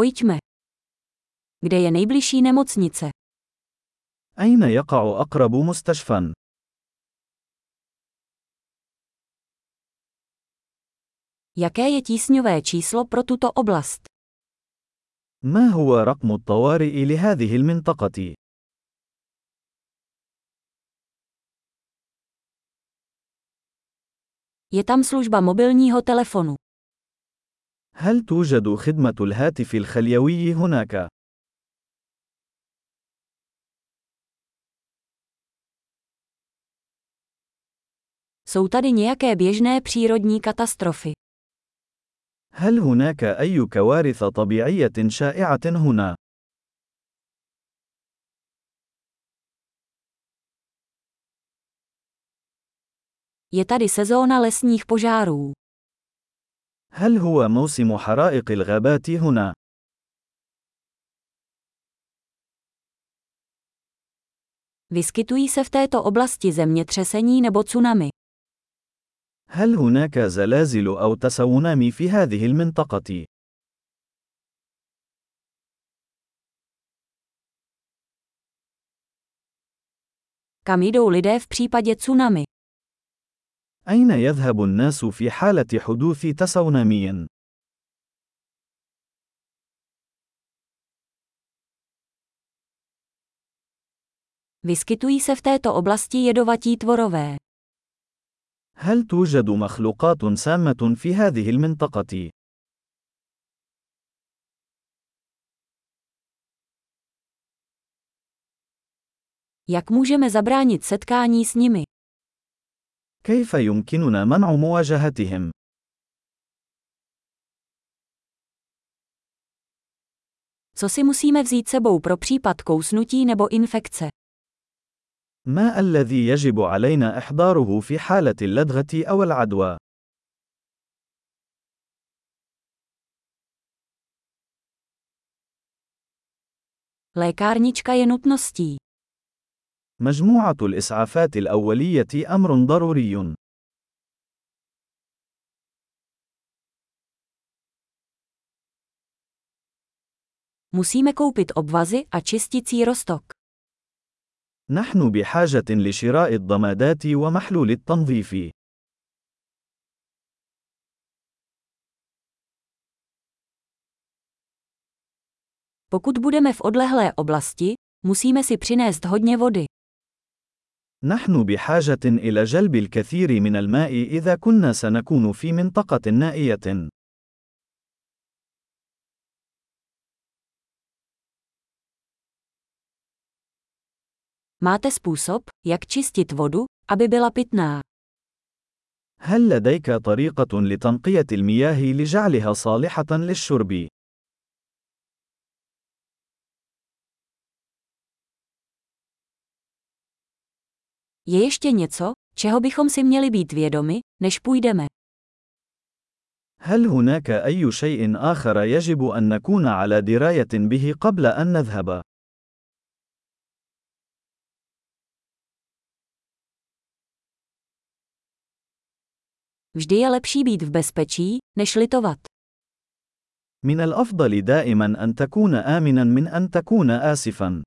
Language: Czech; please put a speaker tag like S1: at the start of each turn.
S1: Pojďme. Kde je nejbližší nemocnice?
S2: أين يقع أقرب مستشفى؟
S1: Jaké je tísňové číslo pro tuto oblast?
S2: ما هو رقم الطوارئ لهذه المنطقة؟
S1: Je tam služba mobilního telefonu.
S2: هل توجد خدمة الهاتف الخليوي هناك؟
S1: Jsou tady nějaké běžné přírodní katastrofy?
S2: هل هناك أي كوارث طبيعية شائعة هنا؟
S1: Je tady sezóna lesních požárů.
S2: هل هو موسم حرائق الغابات هنا؟
S1: Vyskytují se v této oblasti zemětřesení nebo tsunami?
S2: هل هناك زلازل أو تسونامي في هذه المنطقة؟
S1: Kam jdou lidé v případě tsunami?
S2: أين يذهب الناس في حالة حدوث تسونامي؟
S1: Vyskytují se v této oblasti jedovatí tvorové.
S2: هل توجد مخلوقات سامة في هذه المنطقة؟
S1: Jak můžeme zabránit setkání s nimi?
S2: كيف يمكننا منع مواجهتهم؟
S1: Co si musíme vzít sebou pro případ kousnutí nebo infekce?
S2: ما الذي يجب علينا إحضاره في حالة اللدغة أو العدوى؟
S1: Lékárnička je nutností.
S2: مجموعة الإسعافات الأولية أمر ضروري.
S1: Musíme koupit obvazy a čisticí roztok.
S2: نحن بحاجة لشراء الضمادات ومحلول التنظيف.
S1: Pokud budeme v odlehlé oblasti, musíme si přinést hodně vody.
S2: نحن بحاجة إلى جلب الكثير من الماء إذا كنا سنكون في منطقة نائية.
S1: Máte způsob, jak čistit vodu, aby byla pitná?
S2: هل لديك طريقة لتنقية المياه لجعلها صالحة للشرب؟
S1: Je ještě něco, čeho bychom si měli být vědomi, než půjdeme?
S2: هل هناك أي شيء آخر يجب أن نكون على دراية به قبل أن نذهب؟
S1: Vždy je lepší být v bezpečí, než litovat.
S2: من الأفضل دائما أن تكون آمنا من أن تكون آسفا.